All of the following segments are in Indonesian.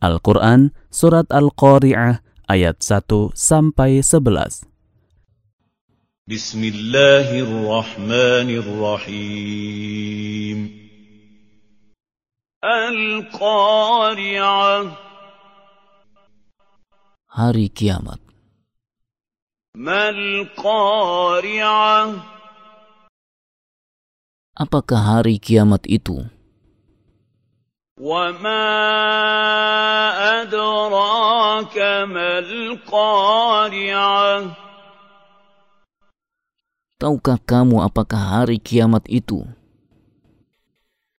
Al-Quran Surat Al-Qari'ah ayat 1 sampai 11. Bismillahirrahmanirrahim. Al-Qari'ah Hari kiamat. Mal Qari'ah Apakah hari kiamat itu? Wa أدراك ما القارعة Tahukah kamu apakah hari kiamat itu?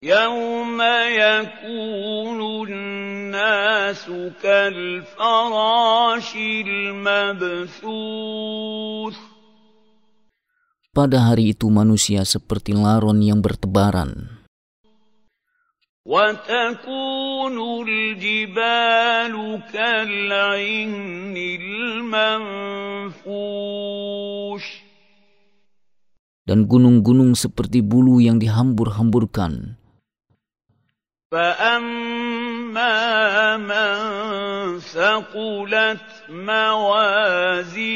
يوم يكون الناس كالفراش المبثوث Pada hari itu manusia seperti laron yang bertebaran. وتكون الجبال كالعهن المنفوش Dan gunung-gunung seperti bulu yang dihambur-hamburkan. فأما من ثقلت موازينه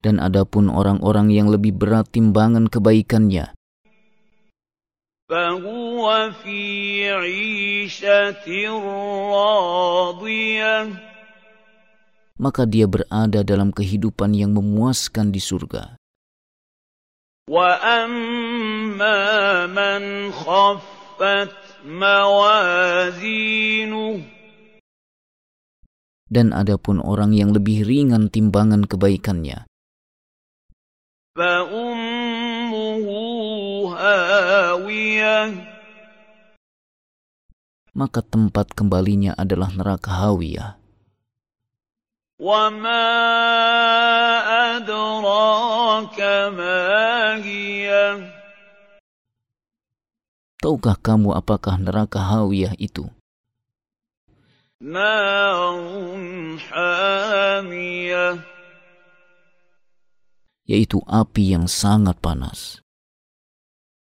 Dan adapun orang-orang yang lebih berat timbangan kebaikannya, فهو في عيشة راضية maka dia berada dalam kehidupan yang memuaskan di surga. وأما من خفت موازينه Dan adapun orang yang lebih ringan timbangan kebaikannya, فأمه هاوية maka tempat kembalinya adalah neraka hawiyah. وما أدراك ما هي Tahukah kamu apakah neraka hawiyah itu? نار حامية Yaitu api yang sangat panas.